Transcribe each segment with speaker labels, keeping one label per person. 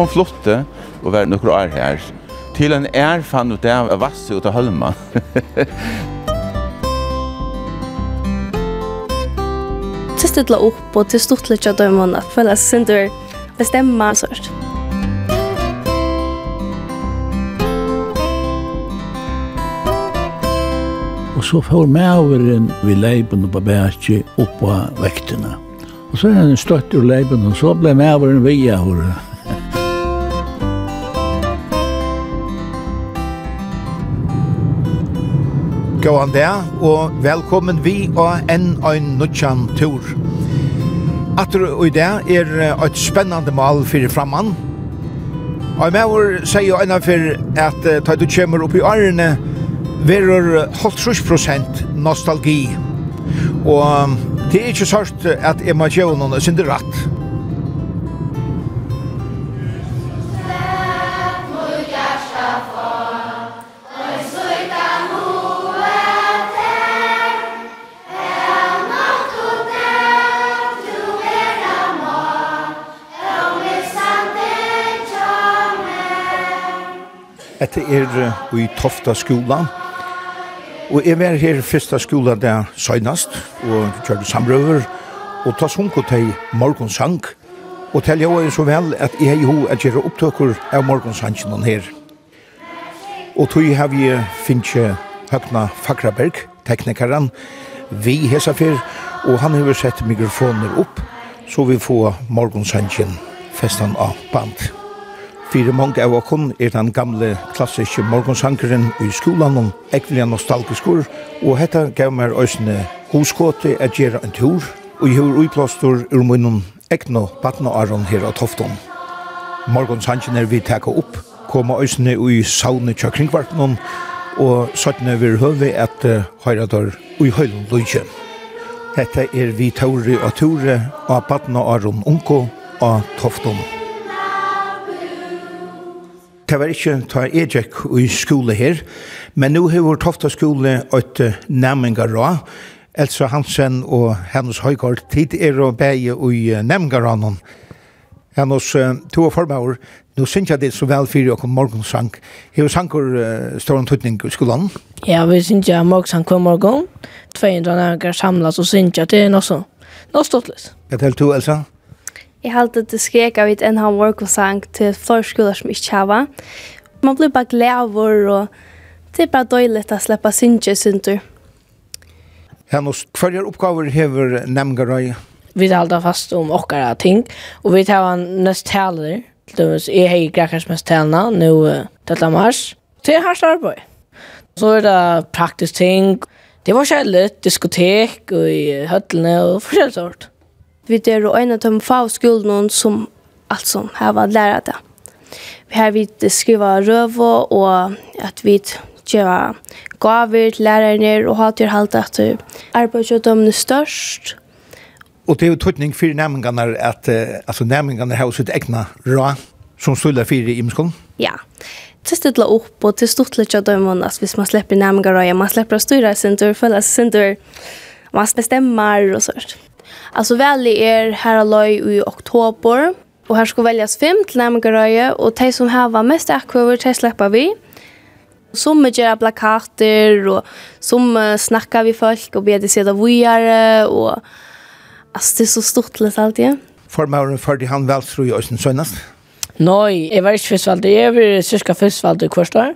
Speaker 1: hon flotte og var nokre år her. Til en er fann ut av Vasse ut av Holma.
Speaker 2: Til stilla opp og til stortlitt av døymon at føle seg sindur bestemma sånt.
Speaker 3: Og så får maveren vi leipen på bæsje opp på vektene. Og så er han støtt ur leipen, og så ble maveren via hore.
Speaker 4: gå an der, og velkommen vi og enn ein nutjan tur. Atter og i det er eit spennande mal fyrir framman. Og jeg må si jo enn for at ta du kommer opp i årene, verur 50% nostalgi. Og det er ikke sørst at jeg må gjøre noen sin rett. Etter er i Tofta skola. Og jeg var her første skola der søgnast, og kjørte samrøver, og ta sunko til morgonsang. Og til jeg er så vel at jeg er jo at jeg er opptøkker av morgonsangen her. Og tog har vi finnes Høgna Fakraberg, teknikeren, vi hesa fyr, og han har sett mikrofoner opp, så vi får morgonsangen festan av band. Fyrir mange av okkon er den gamle klassiske morgonsankeren i skolan om ekvelia nostalgiskur, og hetta gav meg òsne hoskåte at gjera en tur, og jeg har uiplåstor ur munnen ekno batna aron her av Tofton. Morgonsanken er vi teka opp, koma òsne ui saune tja kringvartnon, og sattne vi høve at høyradar ui høylun lujtje. Hetta er vi tauri og ture av batna aron unko av Tofton. Det var ikke ta Ejek i skole her, men nå har vår tofta skole et nemmingarå, Elsa Hansen og hennes høygård, tid er å beie i nemmingarrånen. Hennes to og formaur, nå synes jeg det så vel fyrir og morgonsang. Hva sanker uh, står en tøtning i skolan?
Speaker 5: Ja, vi synes jeg morgonsang hver morgon, 200 nemmingar samlas og synes jeg det er noe så. Nå stått litt.
Speaker 4: Hva til du, Elsa? Ja.
Speaker 2: Jeg halte det skrek av et enn Work-sang til flere skoler som ikke hava. Man blir bare glæver, og det er bare døylig å slippe synge synder.
Speaker 4: Hennes, hva er oppgaver hever nemgarøy?
Speaker 5: Vi talte fast om okkara ting, og vi tar nest taler. Jeg har ikke grekkars mest talene, nå til mars. Det er hans arbeid. Så er det praktisk ting. Det var kjellet, diskotek og i høttene og forskjellig sort.
Speaker 2: Vi er og en av de få skolene som alt som har vært lærer det. Vi har vi skriva røve og at vi gjør gaver til lærerne og har til halte at arbeidsjødomene størst.
Speaker 4: Og det er jo tøtning for nærmengene at altså, nærmengene har sitt egna rå som stiller fire i skolen?
Speaker 2: Ja. Det stiller opp, og det stort litt av at hvis man slipper nærmengene røya, man slipper å styre sin tur, føler sin tur, man bestemmer og sånt. Altså väljer er här alloj i oktober. Och här ska väljas fem till nærmengarøye, Och de som har mest akkurat, de slipper vi. Som gjør plakater och som snackar vi folk och ber sig vi vujare. Och alltså det er så stort litt alltid.
Speaker 4: igen. førte han vel, tror jag sen sönast?
Speaker 5: Nej, jeg var ikke fyrstvalde. Jeg var cirka fyrstvalde i kvarstår.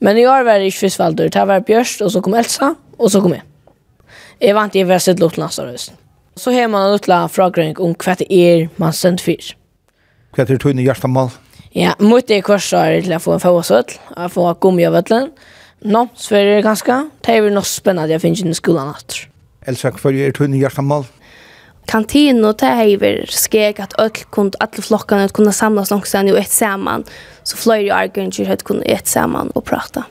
Speaker 5: Men i år var det ikke fyrstvalder. Det var Bjørst, og så kom Elsa, og så kom jeg. Jeg vant i Vestet Lotlandsarøsten. Så har man en utla frågröning om hva det er man sendt fyr.
Speaker 4: Hva er tøyne hjertemål?
Speaker 5: Ja, mot det korsar til å få en fagåsvøtl, å få gummi av vøtlen. Nå, så er det ganske. Det er noe spennende jeg finner i skolen at.
Speaker 4: Elsa, hva er tøyne hjertemål?
Speaker 2: Kantino, det har vært skek at ødel kunne, alle flokkene kunne samlas langsamt og et sammen. Så fløyre og argeringer kunne et sammen og prate.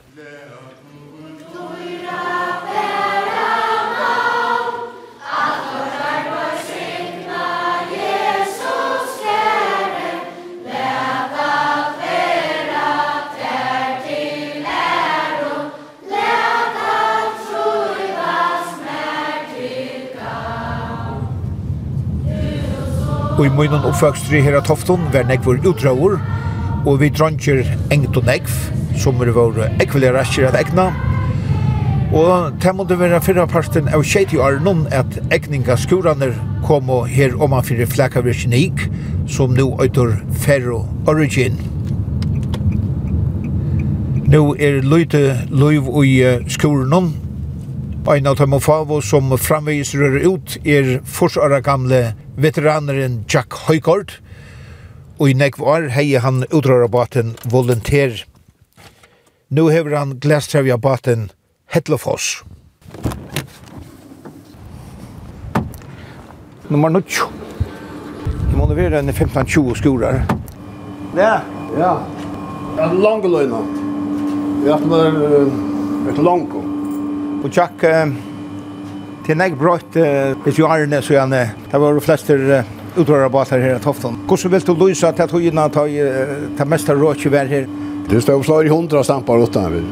Speaker 4: Og i munnen oppvøkstri her av Tofton var nekvur utrauer, og vi dronker engt og nekv, som er vår ekvelige rasker at egna. Og det måtte være fyrre parten av tjeit i Arnon at egninga skuraner kom og her om han fyrir flakavirsin ik, som nu øytor Ferro Origin. Nu er løyte løyv i skuranon, Ein av dem og favo som framvis rører ut er forsara gamle veteraneren Jack Høykort, og i nekv år hei han utrøra baten volunteer. Nå hever han glæstrevja baten Hetlofoss. Nummer 9. Det må være en 15-20 skorar.
Speaker 6: Ja, ja. En lang løgna. Vi har hatt med et langt.
Speaker 4: Og Jack, Det er nek brått jo Arne, så gjerne. Det var de fleste utrøra båtar her i Tofton. Hvordan vil du lysa til at høyina ta det mesta råkje vær her?
Speaker 6: Det stod slag i hundra stampar utan vi.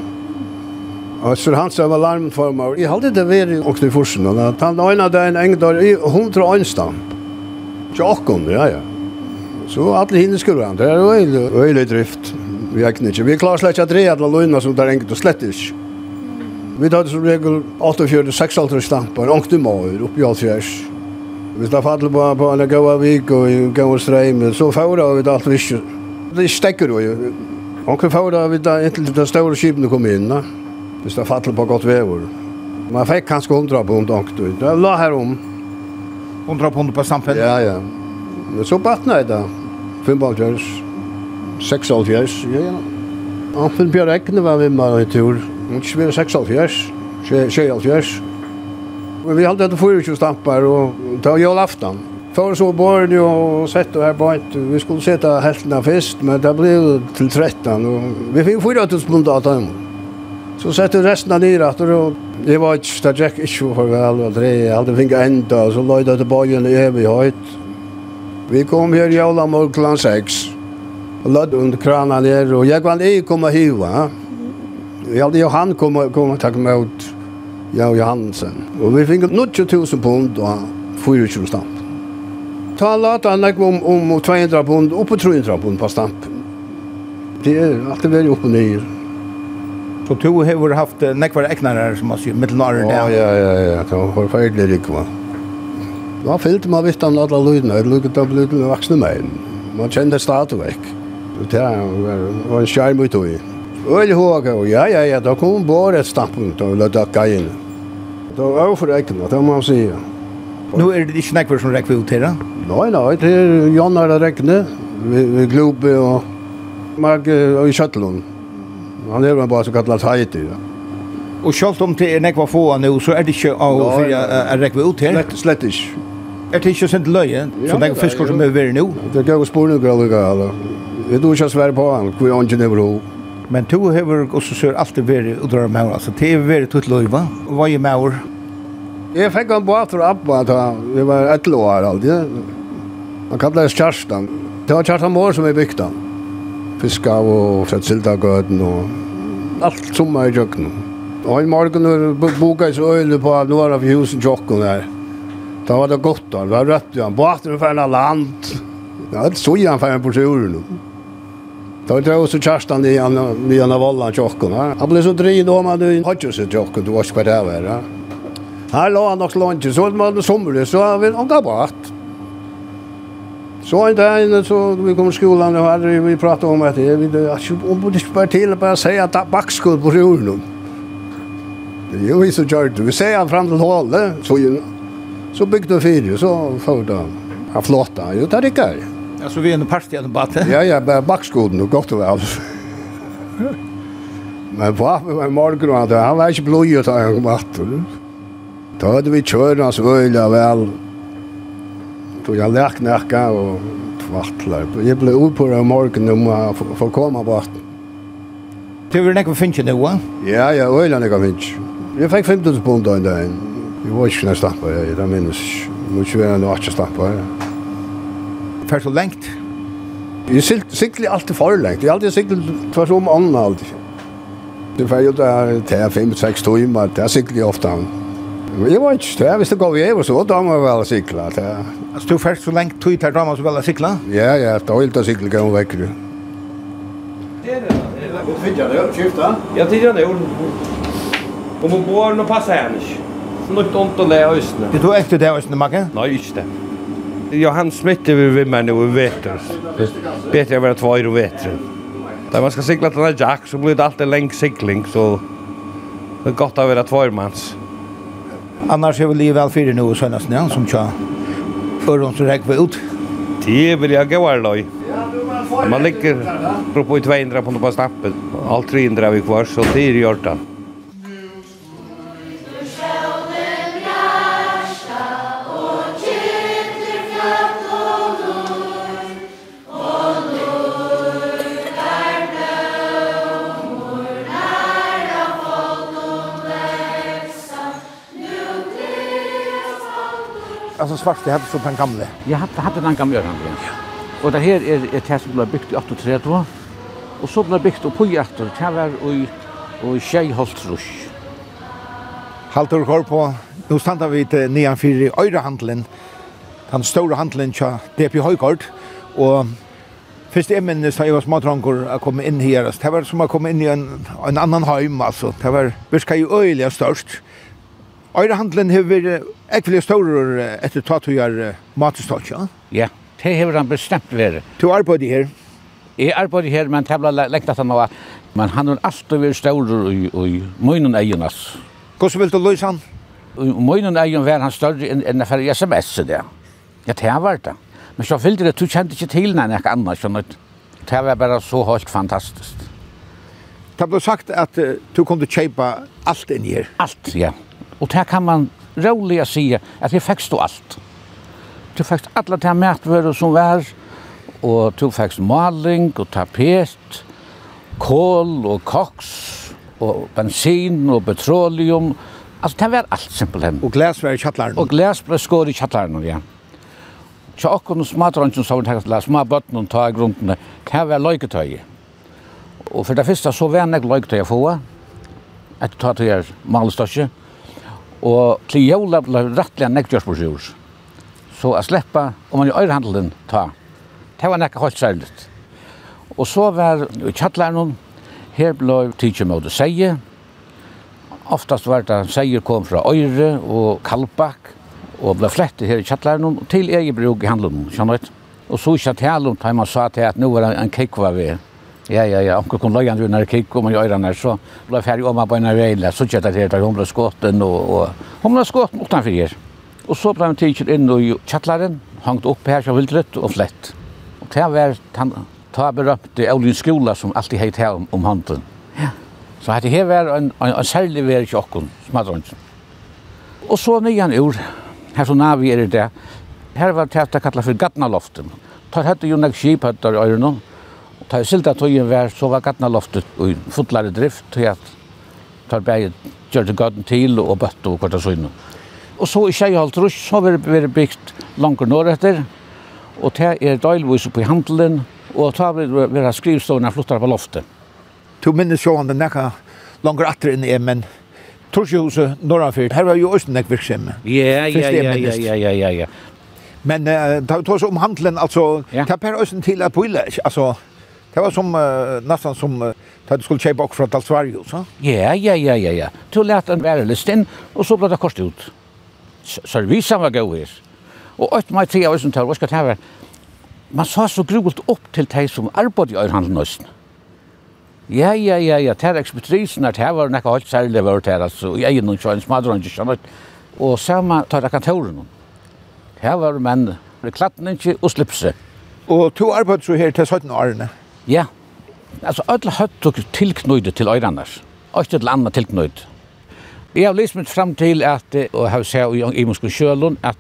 Speaker 6: Og så han som var larmformer, jeg hadde det vært åkne i forsen, og han øyna det en engdar i hundra øynstamp. Tjokkon, ja, ja. Så alle hinne skulle han, det er øylig drift. Vi er ikke, vi klarer slett ikke at dreja alle løyna som det er der og slett ikke. Vi tar som regel 48-46 stampar, ångt i maur, oppi alt fjers. Vi tar fall på, på en gaua vik og en gaua streim, så fåra vi alt visst. Det stekker jo. Ångt fåra vi da inntil de store skipene kom inn, hvis det fall på godt vevor. Man fikk kanskje 100 pund ångt ut. Det la her om.
Speaker 4: 100 pund på stampen?
Speaker 6: Ja, ja. Så batna jeg da. 55, 56, ja, ja. Anfinn Ekne var vi med i tur. Ikke vi er 76, 76. Men vi hadde etter 24 stampar og ta og gjøre aftan. Før så bor jo og sett og her på et, vi skulle sette heltene først, men det ble til 13. Og vi fikk 4 000 bund av dem. Så sette resten av nyr etter, og det var ikke, det gikk ikke for vel, og det er aldri finket enda, så løy det til bøyen i evig høyt. Vi kom her i jævla mål klant 6, og lødde under kranen her, og jeg var ikke kommet hiva. Ja, Johan kom kom och tog emot jag Johansen. Och vi fick 90.000 pund och 420 stamp. Ta lata han om, om 200 pund, upp på 300 pund på stamp. Det är alltid väldigt upp och ner.
Speaker 4: Så du har haft nekvar eknare som har säger, mittelnare?
Speaker 6: Ja, ja, ja, ja, det var forferdelig rik va. Då fyllde man vitt om alla lydene, det lukket av lydna vuxna män. Man kände stadigvæk. Det var en skjerm ut och i. Öl håga og ja ja ja da kom bara ett stampunkt och låt dacka inn. Då var för räkna, det må man si.
Speaker 4: Nu er det ikke näkvar som räkvar ut her, da?
Speaker 6: Nei, nei, det er Jonna där räkna. Vi globe og Mark og i Köttlund. Han är bare så kallad Haiti. Ja.
Speaker 4: Og selv om det er nekva få nu så er det ikke av
Speaker 6: för
Speaker 4: att räkva ut her?
Speaker 6: Slett slett ikke.
Speaker 4: Er det ikke sent løye, som
Speaker 6: det er fiskor
Speaker 4: som er veri nå?
Speaker 6: Det er ikke spore nu, det er ikke svære på han, hvor er ikke nevro.
Speaker 4: Men to hever også sør alltid veri udrar med henne, altså det er veri tutt løyva, og hva er med?
Speaker 6: Jeg fikk han båt fra Abba, da vi var et år alltid. Han kallet det Kjærstan. Det var Kjerstan Mår som vi han. Fiska og sett sildagøden og alt som er i kjøkkenen. Og en morgen boka i så øyne på at nå var det for husen kjøkken der. Da var det godt da, det var rødt, ja. Båten var ferdig land. Ja, det stod han ferdig på seg ur nå. Då det også Kerstan i en ny en av alla tjocken. Han ble så drid då man du har ju så tjocken hva det var. Ja. Her låg han nok lunch så var det sommerlig, så vill han gav bort. Så en dag så vi kom i skolan och hade vi pratat om att vi om borde spara till bara säga att backskull på rullon. Det är ju så gjort. Vi säger fram till hålet så så byggde vi fyra så får då. Han flotta. Jo, det är det.
Speaker 4: Alltså vi er en parti av debatten.
Speaker 6: Ja, ja, bara backskoden och gott och väl. Men på med morgon hade han var inte blöj att ta en att. Då hade vi kört hans öliga väl. Då jag lärk närka och tvartlar. Jag blev upp på morgon om att få komma bort.
Speaker 4: Det var nekva finnkje nu, va?
Speaker 6: Ja, ja, øyla nekva finnkje. Jeg fikk 15 pund av en dag. Jeg var ikke næst stampa, jeg minnes. Må ikke være noe atje stampa, ja
Speaker 4: fer så lengt.
Speaker 6: Jeg sikler alltid for lengt. Jeg har alltid siklet tvers om ånden alltid. Det fer jo der til 5-6 timer, det er sikler jeg ofte. Jeg var ikke det, hvis det går vi over så, da må jeg vel sikle.
Speaker 4: Altså, du først så lengt tog til damer så vel sikle?
Speaker 6: Ja, ja, da vil jeg sikle gav vekk. Det er det, det er
Speaker 7: det. Tidligere, det. Ja, tidligere, det Om hun bor, nå passer jeg henne ikke. Nå er det ikke
Speaker 4: ondt å le. Du tog etter det av Magge?
Speaker 7: Nei, ikke det. Johan Smith är vi vid mig nu i vetter. Bättre att vara två i vetter. Där man ska segla till den jack så blir det alltid länk segling så det är gott att vara två mans.
Speaker 4: Annars är vi livet väl fyra nu och senast när som tja. Förrän som räcker ut.
Speaker 7: Det vill jag gå här då. Man ligger på 200 på på snappet. Allt 300 är vi kvar så det är gjort det.
Speaker 4: alltså svarte hade så den gamla.
Speaker 3: Jag hade hade den gamla han. Ja. Och det här är ett hus som blev byggt i 1832. Och så blev byggt upp i efter det var i i Skeiholtsrush.
Speaker 4: Halter kor på. Nu standa vi till nian fyra öra handeln. Den stora handeln tja DP Høygård och Fyrst jeg minnes da jeg var smådranker å komme inn her. Det var som å komme inn i en, en annan heim, altså. Det var virka jo øyelig størst. Øyrehandelen har vært ekvelig større etter tatuer matestått, ja?
Speaker 3: Ja, det har han bestemt vært.
Speaker 4: Du arbeider her?
Speaker 3: Jeg arbeider her, men det ble lengt at han var. Men han har alltid vært større i i munnen egen, altså.
Speaker 4: Hvordan vil du løse han?
Speaker 3: I munnen egen var han større enn for SMS, det. ja. Det har vært det. Men så fyllde det, du kjente ikke til noe annet, skjønner du. Det var bare så helt fantastisk.
Speaker 4: Det ble sagt at uh, du kunne kjøpe alt inn her.
Speaker 3: Alt, ja. Och det kan man roligt säga att jeg fikk stå allt. Du fikk alla de matvører som var och du fikk måling och tapet, kol och koks och bensin och petroleum. Alltså det var allt simpelthen.
Speaker 4: Och glas var i kjattlaren.
Speaker 3: Och glas ble skår i kjattlaren, ja. Så akkurat smadrangen som vi tenkte til, små bøtten og ta i grunden, det var løyketøy. Og for det første så var det løyketøy å få, etter å ta til her Og til jævla ble rettelig nekk gjørs. Så jeg sleppa, og man i øyrehandelen ta. Det var nekka holdt særligt. Og så var i kjattlæren her ble tidsi med å seie. Oftast var det seier kom fra øyre og kalbakk, og ble flettet her i kjattlæren til egen bruk i handelen, skjønner du? Og så ikke tale om det man sa til at nå var det en kikk kekva ved Ja, ja, ja. Onkel kom løyende under kikk om i øyrene, så ble jeg ferdig om på en reile, så kjøtt jeg til hun ble skåten, og, og hun ble skåten utenfor her. Og så ble hun tidlig inn i kjattlaren, hangt opp her så vildrødt og flett. Og det var han, ta berøpte Aulin skola som alltid heit her om, om handen. Ja. Så hette her var en, en, en særlig vær i kjokken, smadrønsen. Og så nyan ur, her så navi er det, her var det jeg kallet for Gatnaloften. Ta hette jo nek skip hette i øyrene, ta silda tøyen vær så var gatna loftet og fullare drift til at tar gjør det gaten til og bøtt og kvarta søgn. Og så i Skeihaltrus så var det bygd langt norr etter og det er døylvis oppe i handelen og ta vi være skrivstående flottar på loftet.
Speaker 4: To minnes jo han den nekka langer atter inn i, men Torsjehuset Norrafyrt, her var jo også nek virksomme.
Speaker 3: Ja, ja, ja, ja, ja, ja, ja, ja.
Speaker 4: Men uh, ta oss om handelen, altså,
Speaker 3: ja.
Speaker 4: ta per oss til at boile, altså, Det var som uh, nästan som uh, att du skulle köpa också från Dalsvario, så?
Speaker 3: Ja, ja, ja, ja, ja. Du lät en bära listin, och så blev det kost ut. Servisan var god här. Och ett maj tre år som tar, vad ska det här? Man sa så grovt upp till dig som arbetade i ölhandeln nästan. Ja, ja, ja, ja, det här expertisen, det här var nekka helt særlig vart her, altså, egen er noen kjønns madrønge, skjønner, og samme tar jeg kantoren. Det her var menn, klatten ikke og slipse.
Speaker 4: Och två arbeid så här till 17 årene?
Speaker 3: Ja. Altså, ødel høtt og tilknøyde til øyrannar. Og ikke til anna tilknøyde. Jeg har lyst mitt fram til at, og har sett i Imonsko att at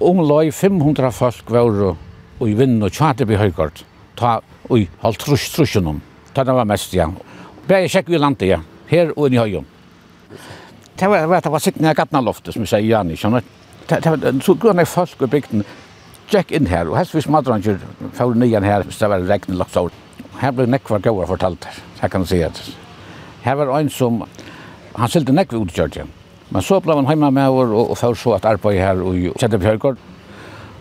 Speaker 3: omløy 500 folk var og i vinn og tjater by høygård. Ta og i halvt trus om. Ta det var mest, ja. Bæg sjekk vi landet, ja. Her og inn i høyum. Det var, det var sikkert nær gattna loftet, som vi sier, Jani, skjønner. Det var så grunn folk i bygden. Jack in her, og helst vi smadranger, för nyan her, hvis det var regn lagt over her ble nekvar gåa fortalt her, her kan du si at her var ein som, han sylte nekvar ut i Georgia, men så ble han heima med over og, og fyr så at arbeid her og kjette på Hjørgård.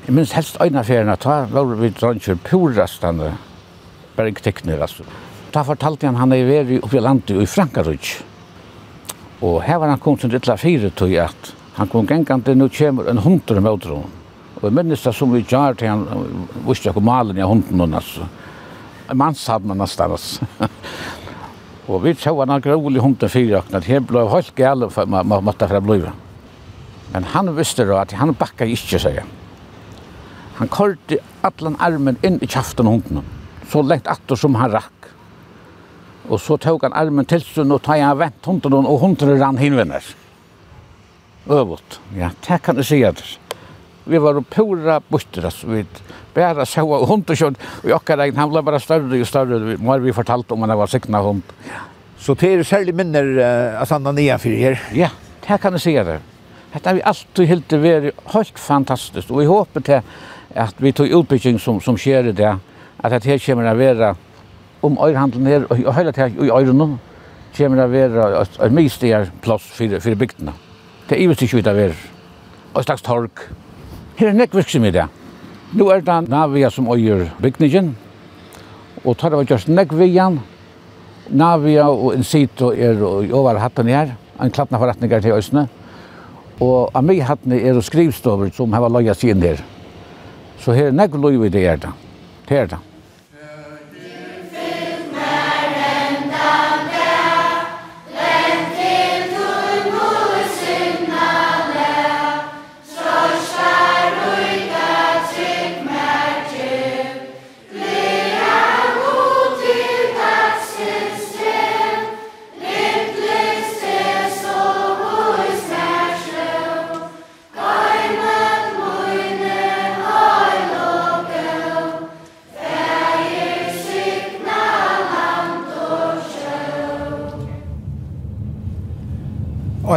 Speaker 3: Jeg minns helst øyna ferien at da var vi dronjer purastande bergtekner, altså. Da fortalte han han er veri oppi i landet i Frankarudj. Og her var han kom til Rittla 4 tog at han kom gengande nu kjemur en hundre møter Og jeg minnes det som vi gjør til han visste jeg malen i hunden hon, altså manshavn nästan oss. Och vi såg en grålig hund till fyra och det blev helt gärna för man måtte för bliva. Men han visste då att han backade inte sig. Han kollte allan armen inn i kjaften av hunden. Så lengt atter som han rakk. Og så tog han armen til seg og tog han vent hunden og hunden rann hinvenner. Øvult. Ja, det kan du si at vi var pura bustras, vi bara sjåa hund og kjønn, og jokkar egen, han ble bara større og større, når vi fortalt om han var sikna hund.
Speaker 4: Så det er særlig minner uh, at han er for her?
Speaker 3: Ja, det kan jeg si det. Dette har vi alltid helt vært helt fantastisk, og vi håper til at vi tog utbygging som, som skjer i det, at det her kommer å være om øyrehandelen her, og hele tiden i øyrene, kommer å være et, et mye för, plass for, for bygdene. Det er ju hvert fall ikke vi det er. Og slags torg. Her er nekk virksom i det. Nå er det Navia som øyer bygningen, og tar det var just nekk vian. Navia og Insito er i over hatten her, en klattna forretninger til Øsne. Og av meg hatten er skrivstover som har laget seg inn her. Så her er nekk lov i det er det. Her er det.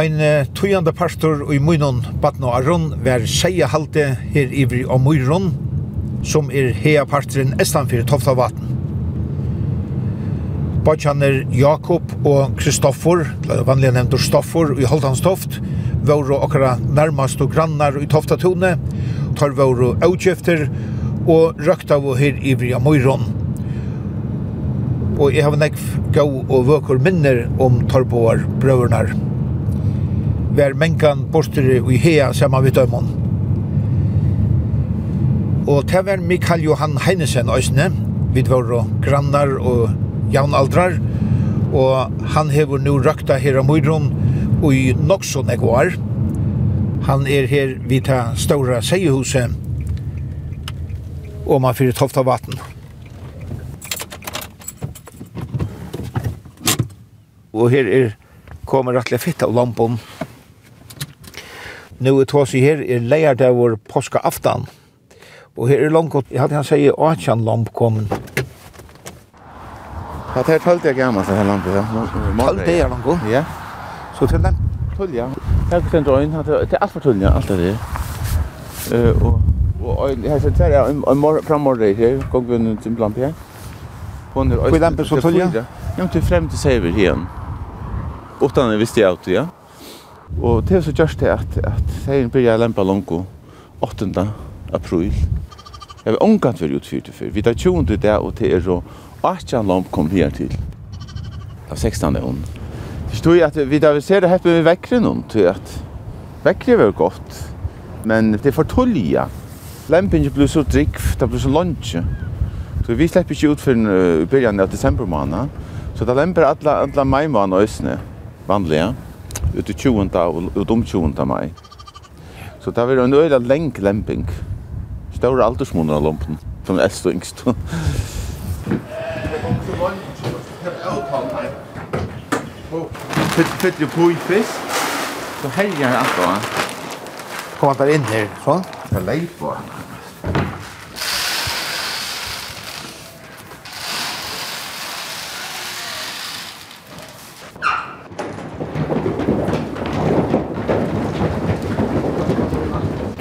Speaker 4: Ein tøyande pastor i Munon, Batno Aron, ver seia halte her ivri og Muron, som er hea pastoren Estanfyr Toftavaten. Bachaner Jakob og Kristoffer, vanlig nevnt Stoffer i Holtanstoft, var okkara nærmast og grannar i Toftatone, tar var og avkjefter og røkta av her ivri og Muron. Og jeg har nekv gau og vøkur minner om torboar brøvernar var mengan borster i hea saman við dømon. Og det var Mikael Johan Heinesen òsne, vi var grannar og jaunaldrar, og han hever nu røkta her av Møyron og i Noxon egoar. Han er her vid ta stora seiehuset og man fyrir tofta vatten. Og her er kommer rettelig fitt av lampen nu er tås i her er leir der vår påska aftan. Og her er langt jeg hadde han sier, Atjan lamp kommen.
Speaker 1: Ja, det er tølt jeg gammel, det her lampet, ja.
Speaker 4: Tølt det er langt?
Speaker 1: Ja.
Speaker 4: Så til den?
Speaker 1: Tølt, ja. Her er den øyn, det er alt for tølt, ja, alt er det. Og, og, her ser det her, en frammordet her, gong vi en timplamp her. Hvor
Speaker 4: er lampen så tølt, ja?
Speaker 1: Ja, til frem til sever igjen. Utan visste jeg at, ja. Og det er så gjørst det at, at ferien byrja lempa longo 8. april. Jeg vil omgant være utfyrt før. Vi tar 20 i dag, og det er så 18 lomp kom her til. Av 16. ånd. Det stod at vi da vi ser det heppe med vekkren om, til at vekkren var godt, men det er for tullia. Lempen blir så drikk, det blir så lunge. Så vi slipper ikke ut for uh, byrjan av desember måned. Så det lemper alle, alle mai måned øsne, vanlige. Ja ut i 20. og ut om 20. mai. Så det var en øyla leng lemping. Stora aldersmoner av lampen, som er eldst og yngst. Fytt jo på i fisk, så helger han alt da.
Speaker 4: Kommer han inn her, sånn?
Speaker 1: Det er leip på han.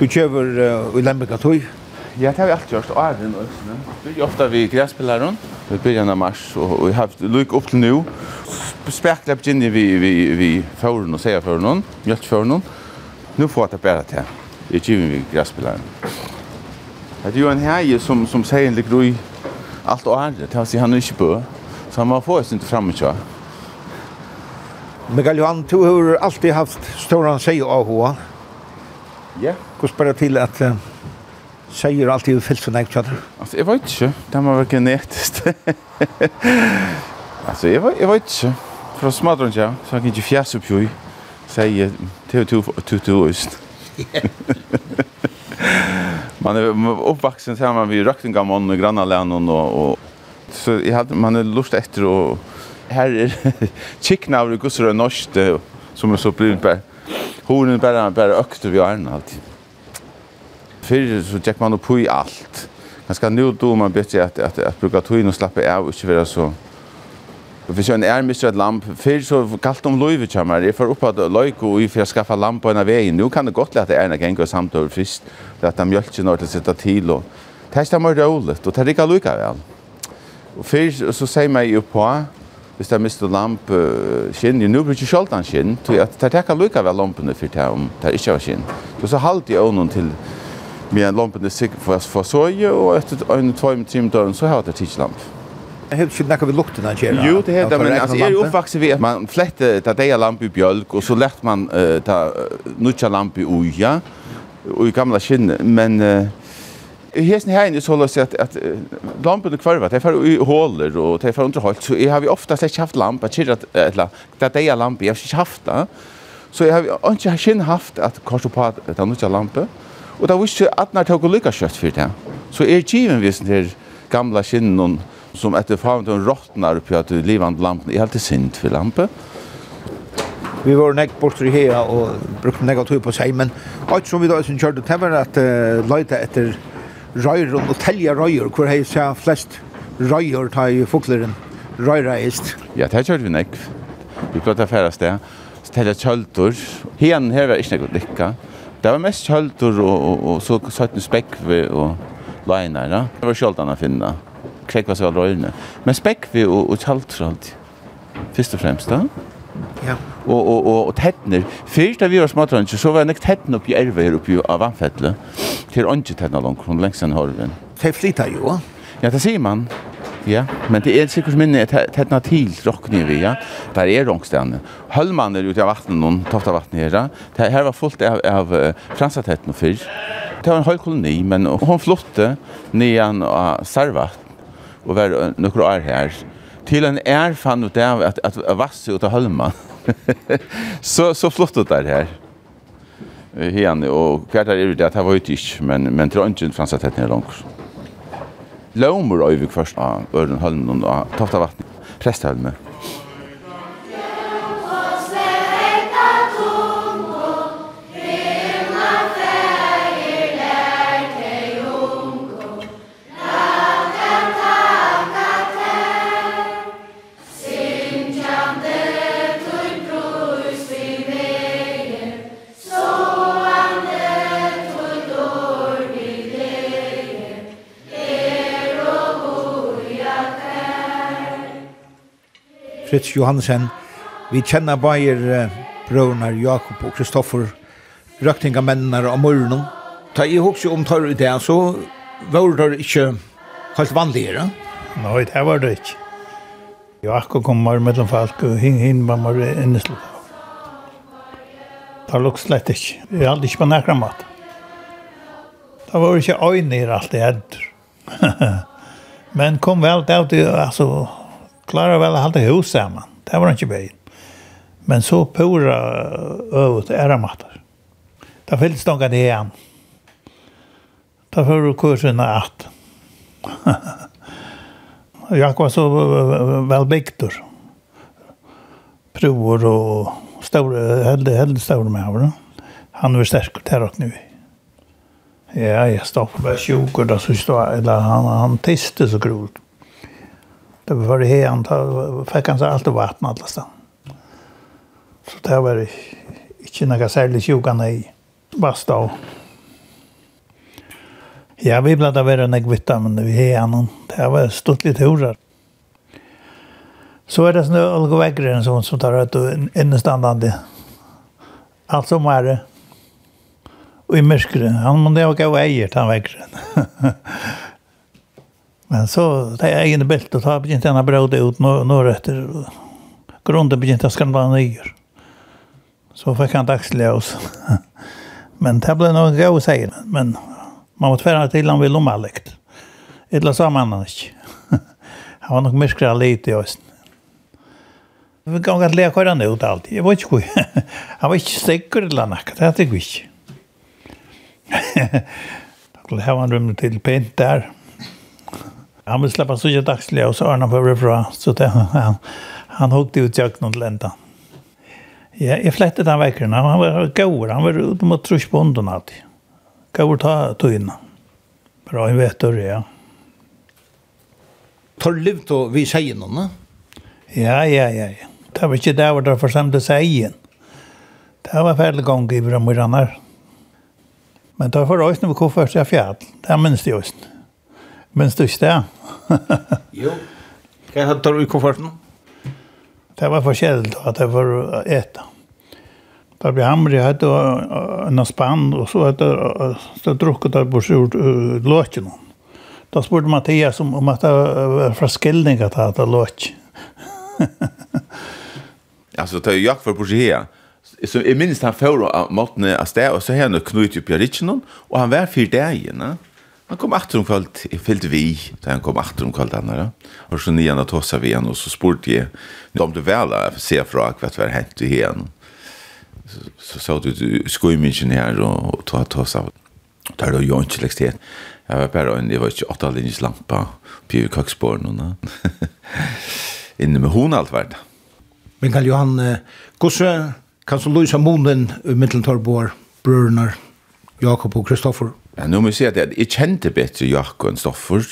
Speaker 4: Du kjøver uh, i Lembeka tøy?
Speaker 1: Ja, det har vi alltid gjort, og er det nå. Vi er ofte vi græspilleren, vi begynner av mars, og, vi har lyk opp til nå. Spekler begynner vi, vi, vi føren og sier føren, mjøltføren. Nå får jeg bedre til. Jeg giver vi græspilleren. Det er jo en heie som, som sier en ligger i alt og er det, til å si han er ikke bø. Så han må få oss ikke fremme ikke.
Speaker 4: Mikael Johan, du har alltid haft stor anseg av henne.
Speaker 1: Ja.
Speaker 4: Yeah. Markus bara till att uh, säger alltid hur fyllt för näkt kjöter?
Speaker 1: Alltså, jag vet inte. Det har man väl genetiskt. alltså, jag, jag vet inte. För att smadra inte, Så jag kan inte fjärs upp ju. Säger till till till till. Man är uppvuxen så här man vid Röktingamon och grannalän och, och så jag hade man är lust efter och här är chicknaur och gussar och norskt som är så blivit bara. Honen bara bara ökter vi är alltid fyrir så tjekk man upp i allt. Ganska nu då man bättre att att att bruka tog in och slappa av och inte vara så Vi ser en ärmistr ett lamp. För så kallt om löjvet kommer. Jag får upp att loiko och för att skaffa lamp på en väg. Nu kan det gott lätt att ärna gänga samtal först. Det att de mjölken har att sitta till och testa mer roligt och ta rika lycka väl. Och för så säger mig ju på hvis det mister lamp uh, skinn, nu blir ikke skjoldan skinn, så jeg det takk av lykka ved lampen for det om det ikke var skinn. Så så halte jeg ånden til med en lampen är sikker för att få såg och efter en två timmar så har jeg det tidigt lamp.
Speaker 4: Jag helt ikke näka vid lukten av kjera.
Speaker 1: Jo, det heter men altså, jeg er uppvuxen ved at man flette ta det lamp i bjølg, og så lätt man uh, ta nutja lamp i uja, og i gamla skinn men uh, hesten här inne så låter att att lamporna kvarva, det är i hålor och det är för underhållt så jag har vi ofta sett haft lampa, kirrat eller det där lampa jag har haft det. Så jag har inte haft att korsa på att det är lampa. Og da visste jeg at når jeg tog lykka kjøtt for det. Så er given visen til gamla kinnen som etter faen til råttnar oppi at livand lampen er alltid sint for lampe.
Speaker 4: Vi var nekk bort i hea og brukte nekk av tog på seg, men alt som vi da som kjørte det var at uh, leite etter røyren og telja røyr, hvor hei seg flest røyr ta i fokleren røyreist.
Speaker 1: Ja, det kjørte vi nekk. Vi klart affæra sted, Så telja kjøltor. Hien her var ikke nekk lykka. Det var mest kjøltor og, og, og så satt en spekve og liner. Ja. Det var kjøltan å finne. Kvekk var så all. Men spekve og, og kjøltor alltid. Først og fremst da.
Speaker 4: Ja.
Speaker 1: Og, og, og, og tettner. Først da vi var småtranger, så var jeg nekt tettene oppi erve her oppi av vannfettle. Til åndje tettner langt, hun lengst enn horven.
Speaker 4: Det flyttet jo.
Speaker 1: Ja, det sier man. Ja. Ja, men det er sikkert minne att til till rockni vi, ja. Der er rockstjärnor. Höllman er ute av vattnet noen, tofta vattnet her, Det Her var fullt av av fransatätten och fisk. Det var en høy koloni, men hon flotte nian av Sarvat og var några år her. Til en er fann ut av at, at vassa ut av Höllman. så så flott ut där här. og och kvartar är det att det var ju men men tror inte fransatätten är långt. Lomor över vi av Ørden Holmen og Toftavatn,
Speaker 4: Fritz Johansen. Vi kjenner bare brøvner Jakob og Kristoffer, røktingamennene og morgenen. Ta i hokse om tar i det, så var det ikke helt vanligere.
Speaker 8: Nei, det var det ikke. Jakob kom bare mellom folk, og hinn hin var mer inneslig. Det var lukk slett ikke. Vi hadde ikke på nærkere mat. Det var ikke øyne i alt det etter. Men kom vel til at det, altså, klarar väl att hålla hus samman. Det var inte bäst. Men så pura övet ära matar. Det fick stånga det igen. Det får kursen att. Jag var så väl biktor. Prover och stora, hellre, hellre stora med honom. Han var stark här och nu. Ja, jag stod på bara då så stod, eller han, han tiste så grovt Det var förr här han fick han så allt vatten alla stan. Så det var inte några särskilt sjukan i basta och Ja, vi blev det värre nek vitt, men vi är annan. Det var stort lite horar. Så är det snö och väggar en som tar ut innestandande. Allt som är det. Och i mörskren. Han måste ha gått äger, han väggar. Men så det är egna bält och ta begynte han bröd ut norr efter grunden begynte att man nyer. Så fick han dagslös. men det blev nog gå och säga. Men man måste tvärna till han vill om omallekt. Eller sa man annars. han var nog myskra lite i oss. Vi kan att lära köra ut allt. Jag vet inte hur. Han var inte säker eller något. Det hade vi inte. Det har ha en rum till pent där. Han vill släppa så jag dagsliga och så örna på det bra. Så det, han, han åkte ut jag någon lända. Ja, jag flättade han verkligen. Han var gård. Han var uppe mot trusbonden alltid. Gård ta tog Bra, jag vet det, ja.
Speaker 4: Tar livet och vi sier noen, ne?
Speaker 8: Ja, ja, ja, ja. Det var ikke det var det församlade sägen. Det var ferdig gang i våra morgrannar. Men det var for oss når vi kom først i fjall. Det minns det også. Men du ikke det?
Speaker 4: jo. Hva hadde du i kofferten?
Speaker 8: Det var forskjellig at det var å ete. Da ble hamre, jeg hadde en spann, og så hadde jeg drukket der bort ut låtjen. Da spurte Mathias om, om at det var fra skildning at det hadde låt.
Speaker 1: altså, det er jo jakk for på her. Så i minst han får av måten av sted, og så har han knut opp i Ritzenen, og han var fyrt deg igjen. Ja. Han kom achter om kvöld, jeg fyllde vi, da han kom achter om kvöld andra. og så nian att hossa vi igjen, og så spurte jeg, om du vel är se fra hva det har hänt i hen. Så sa du, skoimingen här og ta hossa. Där då jag inte läxte jeg var bara en, det var inte åtta linjes lampa, på Kaksborn och Inne med hon allt värda.
Speaker 4: Men kan Johan, gosse, kan så lysa munnen mitteltorgbor, bröderna, Jakob og Kristoffer?
Speaker 1: Ja, nu må jeg si at jeg kjente bedre Jakob enn Stoffer.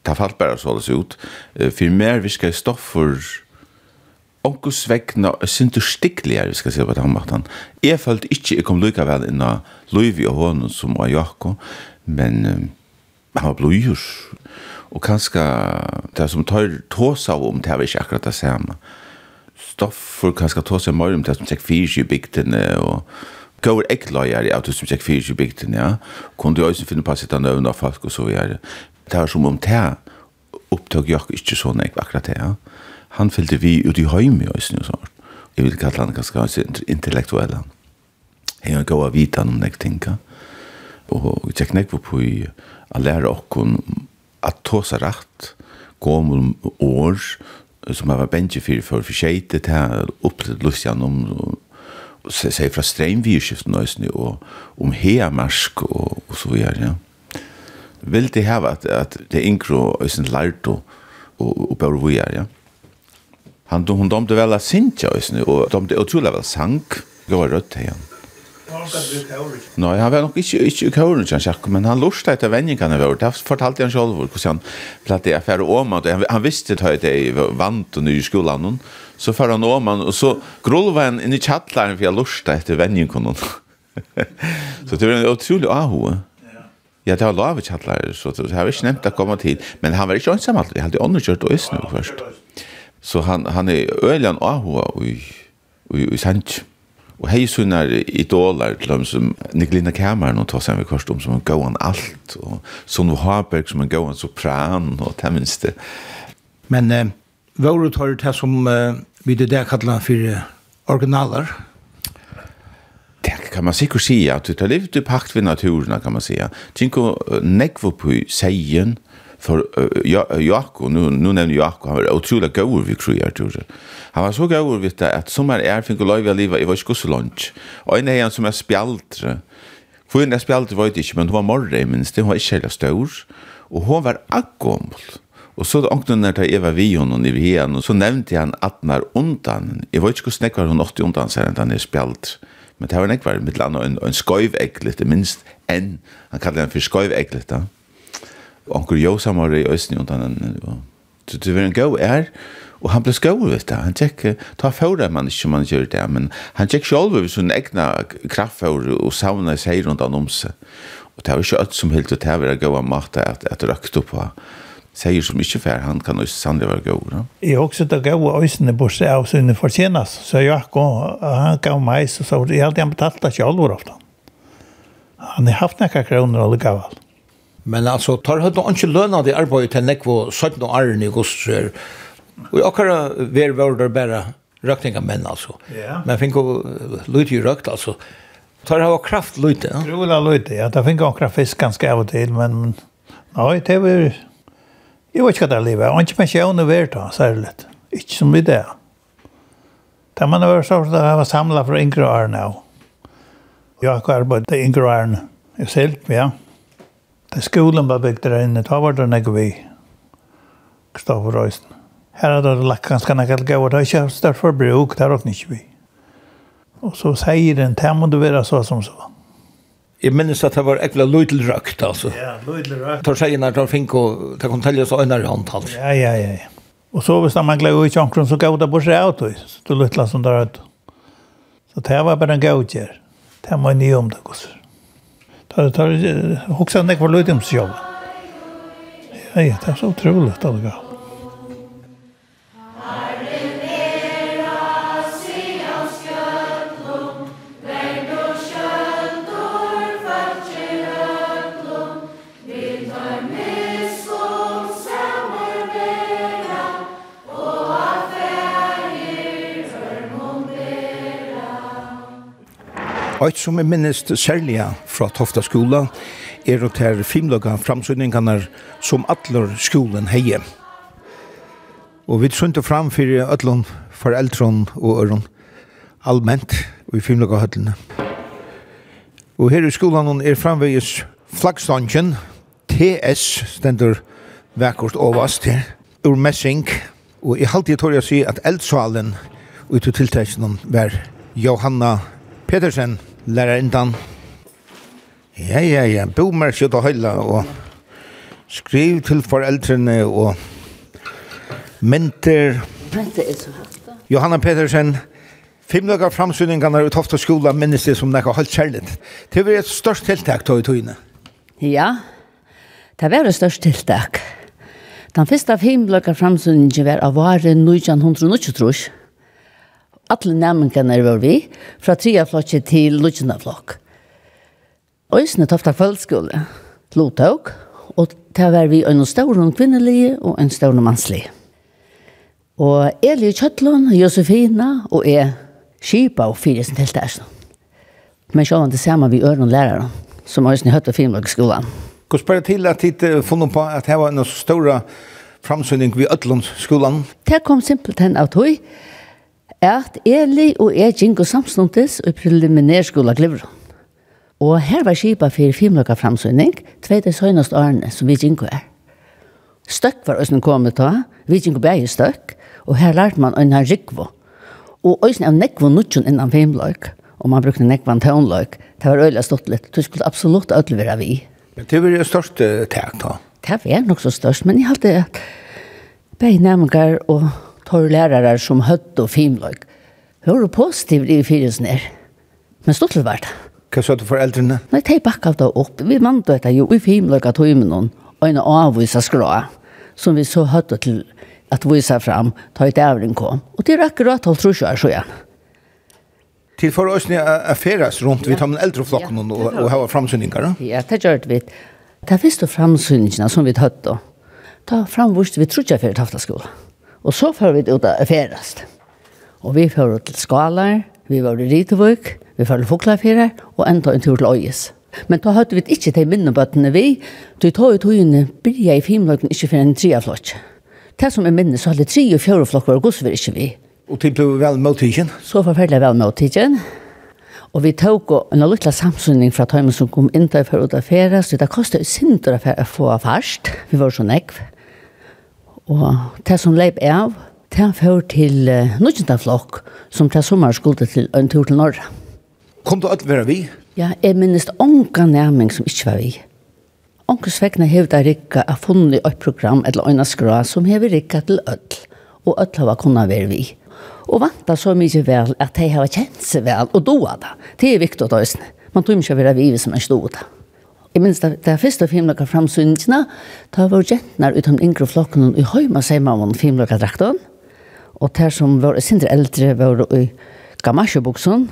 Speaker 1: Det falt bare så det ut. For mer virker Stoffer Onkus vegna sindur stikkligar, vi skal se på den måten. Jeg følte ikke jeg kom lykka vel inna Luivi og honom som var Jakko, men um, han var blujur. Og kanska det som tar tåsa om det var ikke akkurat det samme. Stoffer kanska tåsa i morgen, det som tek fyrir i bygdene og går ekklager i autos som tjekk fyrir i bygden, ja. Kun du også finne på sitt nøvn av folk og så videre. Det var som om det opptøk jeg ikke så nek akkurat det, ja. Han fyllde vi ut i høyme i Øysen og sånt. Jeg vil kalle han ganske intellektuelle. Jeg har gått av vita om nek tinka. Og jeg tjekk nek på i a lære okkon at tåsa rætt, rett, gå om år, som jeg var bensje fyrir for for skjeite til er opp til lustian om så säger från streamvirskift nöjsny och om heamarsk och, och så vidare. Ja. Vill det här att, att det inkro är sin lärt och, och, och bör ja. Han hon dömde väl att synka ösny och dömde otroligt väl sank. Det var rött igen. Nei, han var nok ikke, ikke i køren, ikke han men han lurte etter vendingene våre. Det fortalte han selv, hvordan han platt det affære om, han, han visste at det var vant og i skolen, så för han åman och så grolva han in i chattlaren för jag lustar efter vänjen kon så det var en otrolig aho. Ja, det var lov i chattlar, så det har ikke nevnt å komme til. Men han var ikke ønsam alltid, han hadde underkjørt og øsne først. Så han, han er øyland ahua i, i, i Sanch. Og hei sunnar idolar til dem som Niklina Kameran og tar seg med kvarst om som han gåan alt, og Sonno Haberg som en gåan sopran og det minste.
Speaker 4: Men eh, vore tar det som eh, vi det där kallar för originaler.
Speaker 1: Det kan man säkert säga att du tar livet i pakt vid naturen kan man säga. Tinko nekvo på sägen för Jakob nu nu nämner Jakob han var otroligt god vi krujar tror jag. Han var så god vi det att som är är fick leva leva i vars kus lunch. Och en han som är spjältre. För en spjältre var det inte men hon var morre minst det var inte så stor och hon var akkoml. Og så åknen hun til Eva Vion og nivå igjen, og så nevnte han at den er undan. Jeg vet ikke hvordan jeg var hun åtte undan, sier han han er spjalt. Men det var en ekvar, mitt land, og en, en skøyveklet, minst enn. Han kallar han for skøyveklet, da. Og anker jo samar i østen undan Så Det var en gau er, og han ble skøy vet du. Han tjekk, ta fåra man ikke man gjør det, men han tjekk sjolv over sin egna kraftfåra og savna seg rundt han om seg. Og det var ikke øtt som helt, og det var gau av mat at, at røkt opp på säger som inte för han kan ju sannolikt vara god. Ja?
Speaker 8: Jag också att gå och ösna på sig av sin försenas. Så jag kom, han gav mig så sa jag alltid han betalt det jag ofta. Han har haft några kronor och gav allt.
Speaker 4: Men alltså tar han då inte löna det arbetet till nekvo 17 år i gosser. Och jag kan väl vara där bara rökningar män
Speaker 8: alltså. Yeah.
Speaker 4: Men fick ju lite ju rökt alltså. Tar han kraft lite. Ja?
Speaker 8: Rola lite. Ja, där fick han kraft fisk ganska av till men nej, det var Jeg vet ikke hva det er livet. Jeg har ikke pensjon i verta, særlig. Ikke som vi det. Da man var så at jeg var samlet for yngre årene. Jeg har ikke arbeidet til yngre årene. Jeg selv, ja. Da skolen var bygd der inne, da var det noe vi. Kristoffer Røysen. Her hadde det lagt ganske noe gav, og det er ikke størst forbruk, det er også ikke vi. Og så sier den, det må du være så som så.
Speaker 4: Jeg minnes at det var ekvile løydelrøkt, altså.
Speaker 8: Ja, løydelrøkt.
Speaker 4: Tar seg inn her, tar fink og tar kon telje så øyne i hånd, altså.
Speaker 8: Ja, ja, ja. Og så hvis man gleder i tjankron, så gav det på seg av tog, så du lytla som der ut. Så det var bare en gav gavtjer. Det var nye om det, gosser. Tar det, hoksa nek var løydimsjobb. Ja, ja, det er så utrolig, det er gav.
Speaker 4: Eit som er minnest særlig fra Tofta skola er at her filmløkene framsynningarna som atler skolen heie. Og vi synte fram fyrir öllum foreldron og øron allment og i filmløkene Og her i skolan er framvegis flaggstangen TS stendur vekkort ovast her ur messing. Og i halvtid tår jeg si at eldsvalen ut i tiltakene var Johanna Petersen lærerindan. Ja, ja, ja, boomer skjøtt og høyla, og skriv til foreldrene, og mynter. Mynter er så. Johanna Petersen, Fem dagar framsynningarna i Tofta skola minnes det som nekka holdt kjærligt. Det var et størst tiltak tog i togene.
Speaker 9: Ja, det var et størst tiltak. Den første fem dagar framsynningen var av varen 1923 alle nærmengene var vi, fra triaflokket til lutsjende flokk. Øysene tofta kveldskole, lotok, og der var vi en stor og kvinnelige og en stor og mannslige. Og Eli Kjøtlund, Josefina og jeg skipa og fyrir sin helt der. Men så var det samme vi øren lærere, som øysene høyt på Finnvågsskolen.
Speaker 4: Hvordan spør det til at dere funnet på at det var en stor framsynning ved Øtlundsskolen?
Speaker 9: Det kom simpelthen av tog, at Eli og jeg gikk samståndes i preliminærskola Glivron. Og her var skipa for filmløkka framsynning, tveit søgnast årene som vi gikk er. Støkk var òsne kommet da, vi gikk bæg i støkk, og her lærte man øyne rikvo. Og òsne av nekvo nutjon innan filmløk, og man brukte nekvan tøvnløk, det var øyla stått litt, du skulle absolutt ødel være vi.
Speaker 4: Men det var det største tæk da?
Speaker 9: Det var nok så størst, men jeg hadde at bæg nærmengar og tar lærere som hött och filmlag. Hur positivt i fyrelsen her? Men stort det vart.
Speaker 4: Hva sa du for eldrene?
Speaker 9: Nei, de bakka det opp. Vi vant det jo i filmløkka tog med og en avvisa skra, som vi så høyde til at visa fram, ta et ævring kom. Og det er akkurat alt tror jeg så igjen.
Speaker 4: Til for oss nye feras rundt, vi tar med eldre flokken og, og har framsynninger.
Speaker 9: Ja, det gjør vi. Det er første framsynningene som vi høyde. Da framvurste vi trodde jeg for taftaskolen. Og så får vi ut av ferast. Og vi får til Skalar, vi var i Ritevøk, vi får til Foklafjere, og enda en tur til Øyes. Men da hadde vi ikke de minnebøttene vi, så vi tar ut høyene, blir i filmløkken ikke for en triaflokk. Det som er minnet, så hadde tre og fjøre flott var gos gosver ikke vi.
Speaker 4: Og til ble vel måltidgen?
Speaker 9: Så forferdelig vel med måltidgen. Og vi tok en liten samsynning fra tøymen som kom inn til for å ta ferie, så det kostet jo sinter å få fast. Vi var så nekv. Og det som leip av, det han fører til uh, nødgjenta flokk, som det sommer skulle til en tur til Norra.
Speaker 4: Kom du alt være vi?
Speaker 9: Ja, jeg minnes ånka nærming som ikke var vi. Ånkas vekna hevda Rikka a funnet et program eller øyna skra som hever Rikka til ødel, og ødel hava kunna være vi. Og vanta så mykje vel at de hava kjent seg vel og doa da. Det er viktig å ta Man tror ikke å være vi som er stod da. Jeg minns det, det første filmlokka framsynningene, da var jentene utom yngre flokken i høyma seima om filmlokka drakten, og der som var sindre eldre var i gamasjebuksen,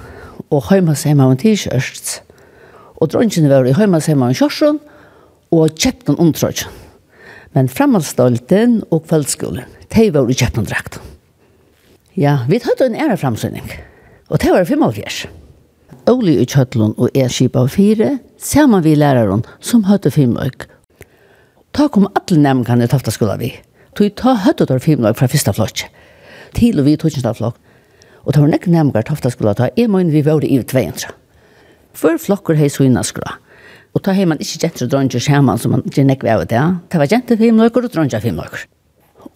Speaker 9: og høyma seima om t-shirts. Og drongene var i høyma seima om kjørsen, og kjepten omtrøk. Men framhaldsdolten og kveldsskolen, de var i kjepten drakten. Ja, vi tatt en ære framsynning, og det var 45. Oli i Kjøtlund og jeg skipa fire, sammen vi læreren som høyte Fimøyk. Ta kom alle nemkene i Taftaskola vi. Tog ta høyte der Fimøyk fra første flokk. Til og vi tog ikke flokk. Og ta var nekken nemkene i Taftaskola ta, jeg må vi var i tveientra. Før flokker hei suyna skra. Og ta hei man ikke jenter og dronjer saman som man ikke nekker av det. Ta var jenter Fimøyker og dronjer Fimøyker.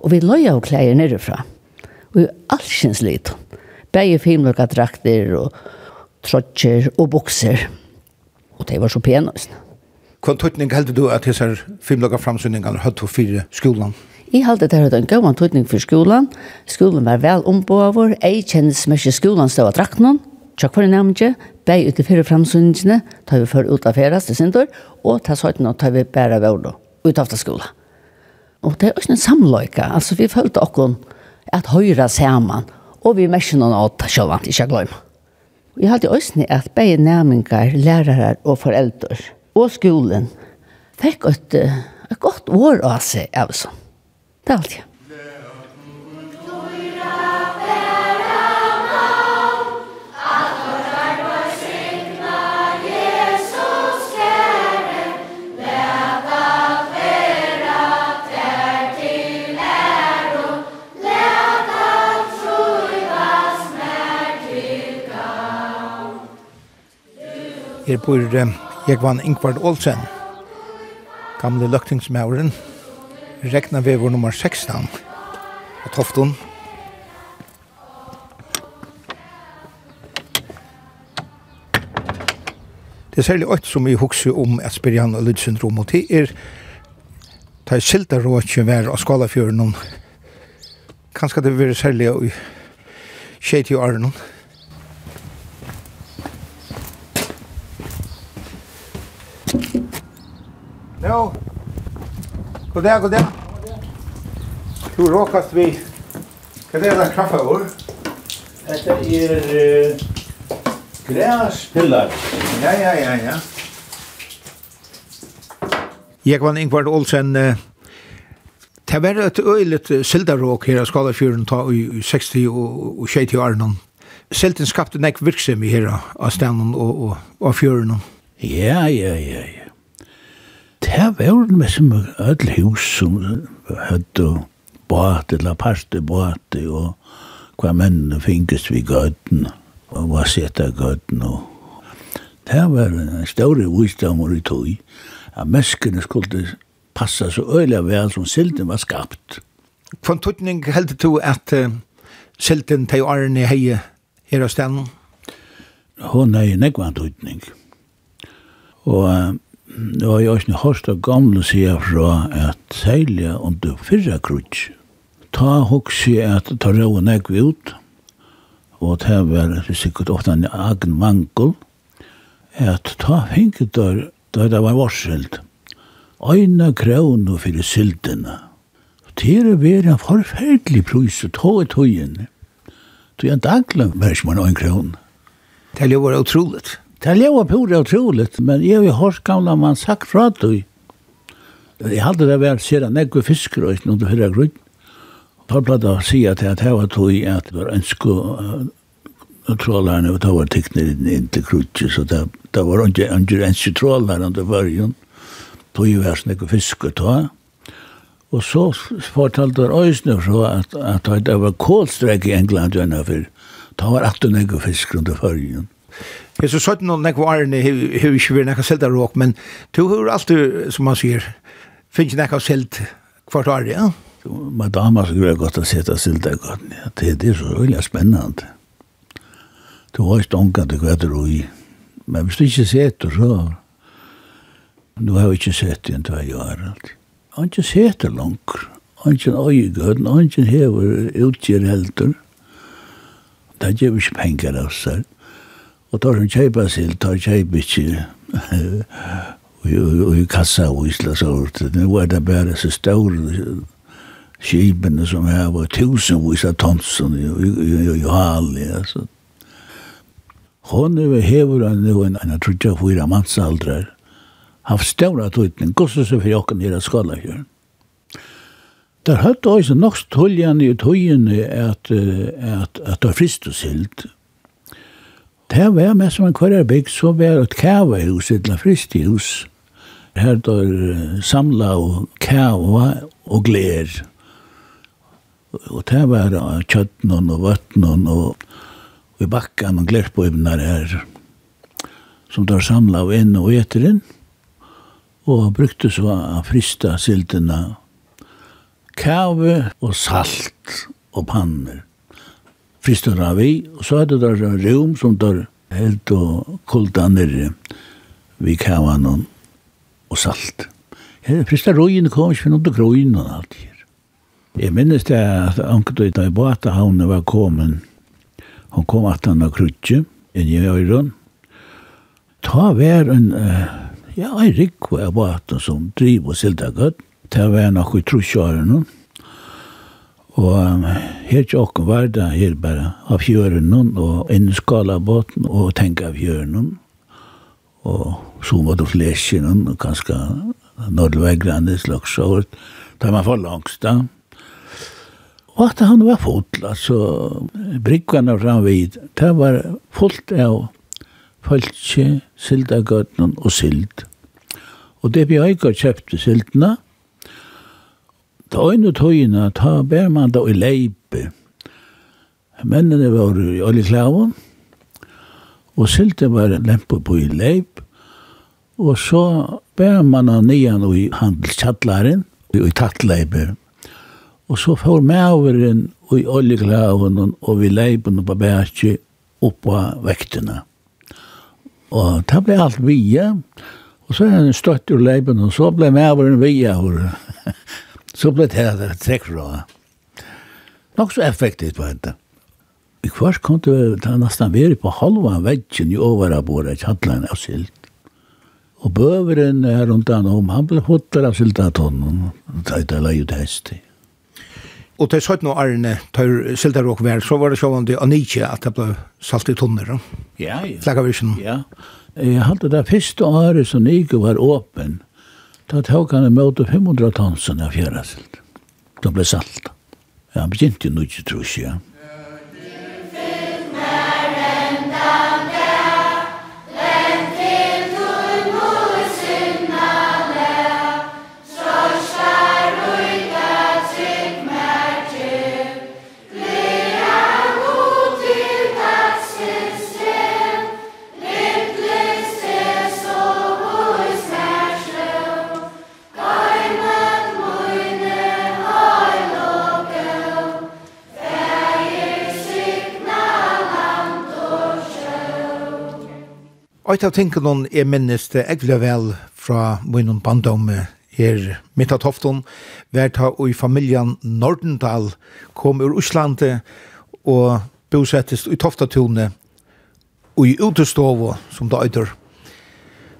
Speaker 9: Og vi løy av klær nerefra. Og vi allsins lit. Begge Fimøyker drakter og trotcher og bukser. Og det var så pene.
Speaker 4: Hva tøytning heldur du at disse filmlaga framsynningene høyt for fire skolan?
Speaker 9: Jeg heldur det høyt en gøyvann tøytning for skolan. Skolan var vel ombåver. Jeg kjennes mest skolan stod av drakten. Tjokk for nærmere, bei ut i fire framsynningene, tar vi for ut av feras til sindur, og ta søytene og tar vi bæra vård ut av skolan. Og det er også en samløyka. Altså, vi følte okkon at høyra saman, og vi merker noen av det sjølvan, ikke glemme. Jeg hadde også at begge næmingar, lærere og foreldre, og skolen, fikk et, et godt år av seg, altså. Det er alt, ja.
Speaker 4: Her bor Jekvann Ingvard Olsen, gamle løktingsmauren, regna vevor nummer 16 på Tofton. Det er særlig ått som vi hukser om et Spirian og Lydsyndrom, og det er ta silda råkje vær av Skalafjøren. Kanskje det vil være særlig i 60 årene. Jo. God dag, god dag. Du råkast vi. Hva er det der kaffe vår?
Speaker 10: Dette er uh, græspillar.
Speaker 4: Ja, ja, ja, ja. Jeg var Ingvard Olsen. Det var et øyligt sildaråk her av Skalafjøren i 60 og 60 nå. Silten skapte nek virksomhet her av stenen og, og, og fjøren.
Speaker 10: Ja, ja, ja, ja. Det var det mest som ødel hus som hadde båt eller parte båt og hva mennene finnes vi gøyden og hva sette gøyden og det var en større visdommer i tog at menneskene skulle passa så øyla vel som silden var skapt.
Speaker 4: Hva tøtning heldur du at uh, silden til Arne heie her av stedet?
Speaker 10: Hun er i nekvann tøtning. Ja Og det var jo også en hørst av gamle sier fra at særlig under fyrra krutsk. Ta hoksi at ta råen jeg ut, og det var sikkert ofta en egen mangel, at ta finket der, da det var varselt, Øyna krevn fyrir sildene. Det er veri en forferdelig prøys å ta i tøyen. Det er en daglig, men ikke man øyne krevn.
Speaker 4: Det var utroligt.
Speaker 10: Det er jo pura utroligt, men jeg har jo hørt gamle man sagt fra det. Jeg hadde det vært sida negve fisker og ikke noe høyre grunn. Torplata å si at her var tog at det var ønsko og trålerne og det var tekner inn til krutje, så det, det var ikke ønske trålerne under varjon. Tog jo vært negve fisker tog. Og så fortalte det øyne fra at, at det var kålstrek i England gjennom for. Det var 18 negve fisker under varjon.
Speaker 4: Jeg så sånn noen nekva årene har ikke vært nekka selta råk, men du har alltid, som man sier, finnes nekka selt kvart år, ja?
Speaker 10: Men damer så er godt å sette selta godt, ja. Det, det er så veldig spennende. Du har ikke ångan til hva du i. Men hvis du ikke setter, så... Du har ikke sett i en tvei år, alt. Han ikke setter langt. Han ikke øyegøden, han ikke hever utgjør helter. Det gjør ikke penger av seg. Og tar hun kjeipa sild, tar kjeipa ikke i kassa og isla så Nu er det bare så store skibene som her var tusenvis av tonsen i Hali. Hon er hever han nu en annan trutja fyra mannsaldrar. Haft ståra tøytning, gosses for jokken i skala skalakjøren. Der høyt også nok tøljan i tøyene at, at, at det er frist og silt. Det var med som en kvararbygg, så var et kavehus, et la fristihus. Her der samla og kæva og glær. Og det var kjøttnen og vøttnen og, og i bakken og glærpøybner her. Som der samla av inn og etter inn. Og brukte så av frista siltene. Kave og salt og panner fristøyna vi, og så hadde der rom som der helt og kulda nere vi kavan og, og salt. Ja, frista røyene kom ikke noen til grøyene og alt her. Jeg minnes det at anket i båta havnet var kommet. Hun kom at han av krutje inn i øyren. Ta vær en, ja, en rikko av båta som driver og silda gøtt. Ta vær nok i trusjåren og Og her tjokken var det her bare av fjøren og en skala båten og tenke av fjøren og så var det flesjen og kanskje når det var slags år da man var langs da. Og at han var full altså brikkene framvid det var fullt av falskje, sildagøtnen og sild og det vi har ikke kjøpte sildene Ta øyne tøyene, ta ber man da i leipe. Mennene var i oljeklaven, og sylte var en på i leip, og så ber man da nian i handelskjallaren, i tattleipe. Og så får maveren og i oljeklaven og vi leipen og på bærkje oppa vektene. Og det ble alt via, og så er han støtt ur leipen, og så ble maveren via, og Så ble det her trekk fra. Nok så effektivt var det. I kvart kom det ta nesten være på halva veggen i overabore kjantlein av silt. Og bøveren er rundt han om, han ble hotter av siltatonnen, og ta ut av leiet hest.
Speaker 4: Og til 17 år Arne, tar og vær, så var det sånn at Anitje, at det ble salt i tonner.
Speaker 10: Ja, ja.
Speaker 4: Flakavisen.
Speaker 10: Ja. Jeg hadde det første året som Nike var åpen, Da tok han imot 500 tonsen av fjæraselt. De ble salt. Ja, han begynte jo nu ikke, tror jeg.
Speaker 4: Eit av tingene hon er minnes det jeg vil vel fra min bandom her midt av tofton, vært ha og i familjan Nordendal kom ur Uslande og bosettes i Toftatone, og i utestovo som det øyder.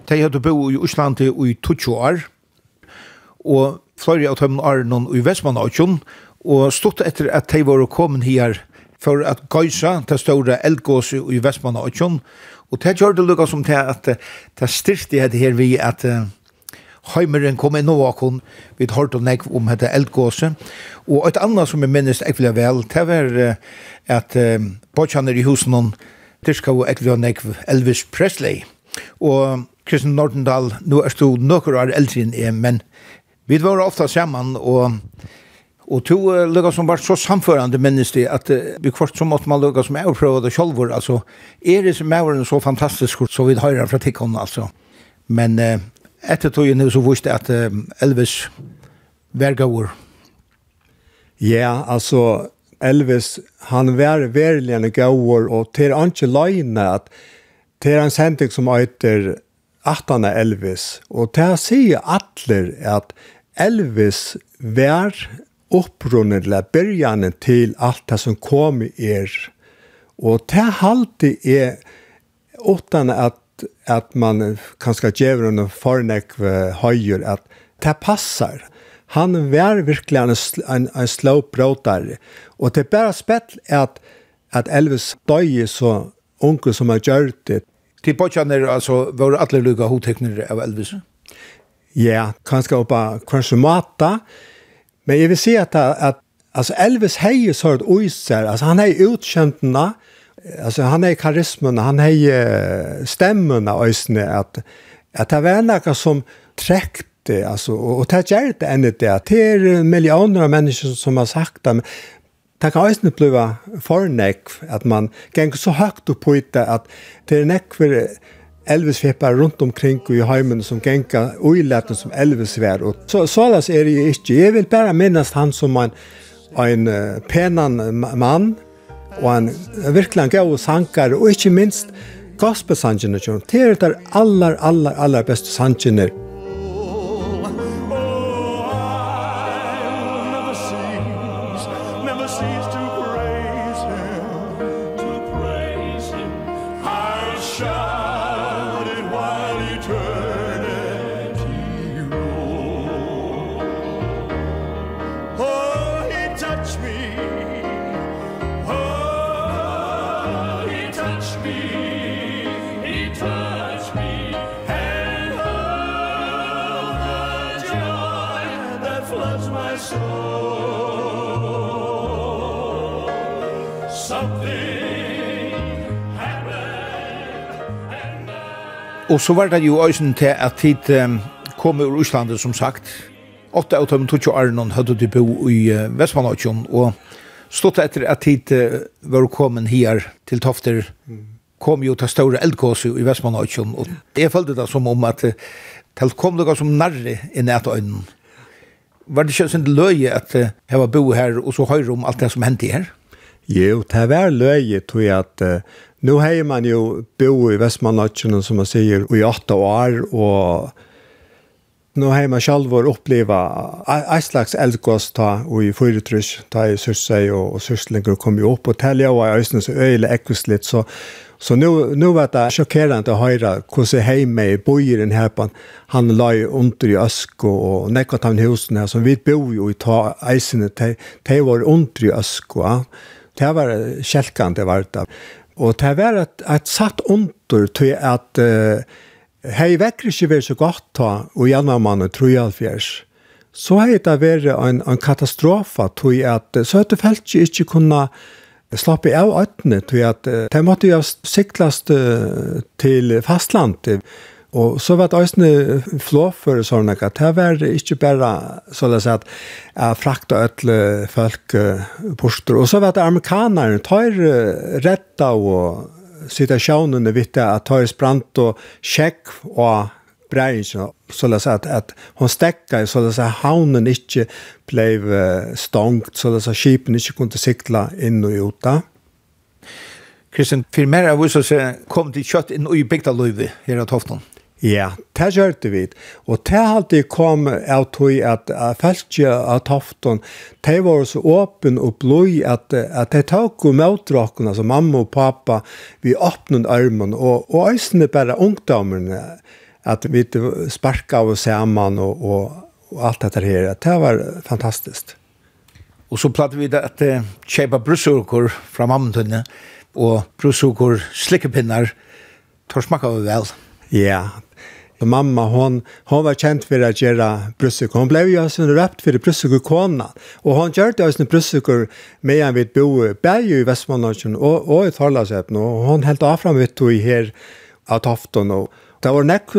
Speaker 4: De hadde bo i Uslande i 20 år og flere av dem er noen i Vestmannautjon og stått etter at de var kommet her for at gøysa til store eldgåse i Vestmanna og Kjønn. Og det gjør det lukka som til at det styrte jeg her vi at Heimeren kom inn og akon, vi har hørt om om dette eldgåse. Og et annet som jeg minnes jeg vil vel, det var at um, i husen hon, Tyrska og Ekvia nek Elvis Presley. Og Kristian Nordendal, nå er stod nøkker år eldre enn jeg, men vi var ofta sammen, og Och to uh, lukka som var så samförande minnes det att uh, vi kvart så måtte man lukka som överpröva det sjolvor, Alltså, är det som er så fantastiskt så vi har fra från altså. alltså. Men uh, etter tog nu så visste att uh, Elvis vergaur.
Speaker 11: Ja, yeah, alltså Elvis, han var verligen gaur och han ikke løgne at til han sendte som heter Atana Elvis. Och til han sier atler att Elvis var opprunnen eller byrjanen til alt det som kom er. Og det halte er utan at, at man kanskje gjør en fornek høyer at det passar. Han var virkelig en, en, en slow brådare. Og det er bare spett at, at Elvis døg så unge som har gjort det.
Speaker 4: Til bortjaner, altså, var alle lukka hoteknere av Elvis?
Speaker 11: Ja, kanskje oppa kanskje mata, Men jag vill se att, att alltså Elvis Hayes så ett oiser. Alltså han är utkäntarna. Alltså han är karismen, han är stämmorna och att att det var noe som träckte altså, alltså och det gjør det enn det at det er miljoner av människor som har sagt det det kan ju inte bli för att man ganger så högt opp på det att det är näck för Elvis feppar rundt omkring i heimen som genka uilaten som Elvis var. Og så, så las er ju ikke. Jeg vil bare minnast han som en, en uh, penan mann, og en virkelig han gav og sankar, og ikke minst gospelsangene. Det er det aller, aller, aller beste sangene
Speaker 12: Og så var det jo øysen til at tid um, kom ur Íslandet, som sagt. Åtta av dem tog jo Arnon hadde de bo i uh, Vestmannautjon, og stått etter at tid uh, var kommet her til Tofter, kom jo til større eldkåse i Vestmannautjon, og jeg følte det som om at uh, det kom noe som nærre i nætøynen. Var det ikke en løye at uh, jeg var bo her, og så høyre om alt det som hendte her?
Speaker 11: Jo, det var løye, tror jeg, at uh, Nu har man ju bo i Västmanland som man säger i åtta år och nu har man själv vår uppleva en slags eldgås ta och i fyrtrysch ta i syrsig og, og syrslingar kom jo upp og tälja og i ösnen så öjle litt så Så nu, nu var det chockerande att höra hur sig hemma i bojen här på han la ju under i ösk och, och näckat han husen här som vi bor ju i ta eisen det var under i ösk det var kälkande var det Og det var et, et satt under til at uh, hei vekker ikke vært så godt ta, og gjennom mannen tror jeg fjers. Så hei det vært en, en katastrofe til at så uh, felt ikke kunne slappe av øynene til at uh, de måtte jo siktast uh, til fastlandet. Og så var det også flåføre sånn at det var ikke bare, så å si at jeg frakta alle folk bort. Og så var det amerikanerne, tar retta og situasjonene vidt det, at tar sprant og sjekk og breien, så å si at hun stekka, så å si at havnen ikke ble stångt, så å si at skipen ikke kunne sikla inn og ut da.
Speaker 12: Kristian, for mer av oss kom til kjøtt inn i bygda her av Tofton.
Speaker 11: Ja, det gjør vi. Og det alltid kom av tog at feltje av toften, det var så åpen og blod at, at det tok og møter dere, altså mamma og pappa, vi åpnet armen, og, og øsene bare ungdommerne, at vi sparket av oss sammen og, og, og alt dette her. Det var fantastisk.
Speaker 12: Og så platt vi det at kjøpe brussukker fra mamma og brussukker slikkepinner, tar smakket vel.
Speaker 11: Ja, för mamma hon hon var kjent for å gjøre bröstsukor. Hon ble jo også røpt for för bröstsukorkona. Och hon gjorde det også en med en vidt bo berg i Västmanland og, og i Torlasöpen. Og hon helt av frem vidt i her av tofton og det var nekk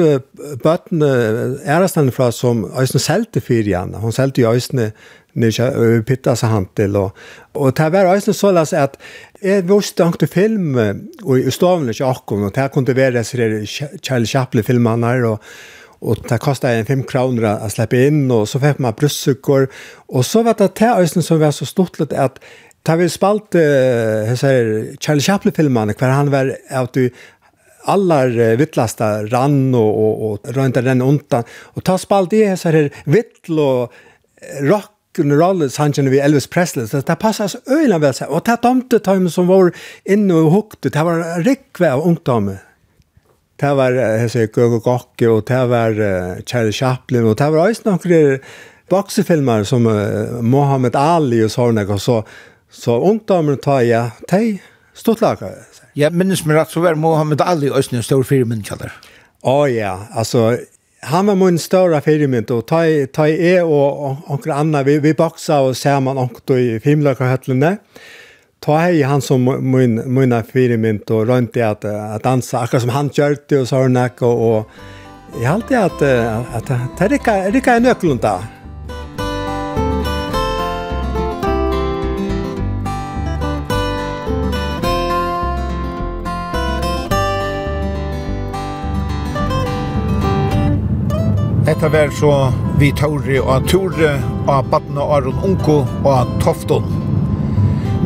Speaker 11: bøtten ærestand fra som Øysten selte for igjen. Hun selte jo Øysten nysgjer pitta seg han til. Og, og det var Øysten så løs at jeg visste han til film og i stavene ikke akkurat, og det kunne være disse Kjell Kjaple-filmene her, og og det kostet en fem kroner å slippe inn, og så fikk man brussukker. og så var det det Øysten som var så stort litt at Da vi spalte uh, Charlie Chaplin-filmene, hver han var at du allar vittlasta rann och och, og rönta den undan. Och ta spalt i så här vittl och rock and roll sanchen vi Elvis Presley. Så det passar så öjlan väl så och ta tomte tajm som var inne och hukte det var rikve av ungdom det var hese Gogo Gokke och det var Charlie Chaplin och det var ju några boxefilmer som Mohammed Ali och såna och så så ungdomen tar jag tej stortlagare
Speaker 12: Ja, minnes mig rätt så var Mohammed Ali ösnen en stor firmen
Speaker 11: kallar. Ja, ja, alltså han var min stora firmen och ta ta e och och andra vi vi boxar och ser man också i filmlökarhöllarna. Ta hej han som min mina firmen och runt i att att dansa akkurat som han körde och såna och, och jag alltid att att, att, att, att, att, att, att, en att, att,
Speaker 4: hetta vær så vi tåre og tåre av badna Aron Unko og Tofton.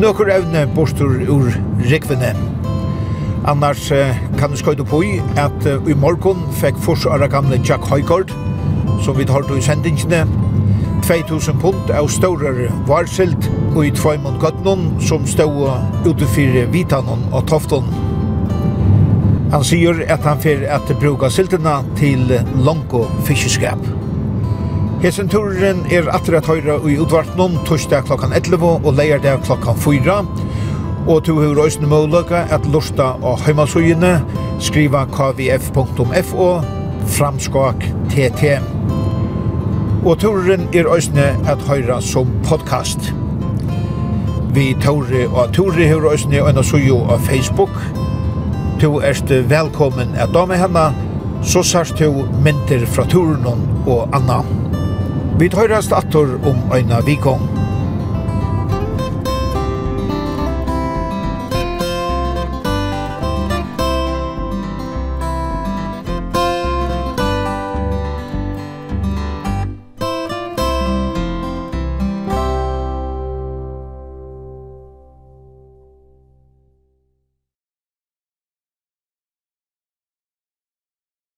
Speaker 4: Nøkker evne bostur ur Rikvene. Annars kan du skøyde på i at i morgon fikk forsøra gamle Jack Høygaard, som vi tar i sendingene, 2000 pund av større varsilt og i tvøymon gøtnon som stod utenfor Vitanon og Tofton. Han sier at han fer at bruka siltena til longo fiskeskap. Hesen turen er atter at høyra i utvartnum torsdag klokkan 11 og leierdag klokkan 4. Og to hur òsne måløka at lusta og heimasugene skriva kvf.fo framskak tt. Og turen er òsne at høyra som podcast. Vi Tore og Tore hur òsne og en av suju av Facebook Tu erst velkommen at dame henne, så sørst tu mynter fra turen og anna. Vi tøyrast attor om øyna vikong.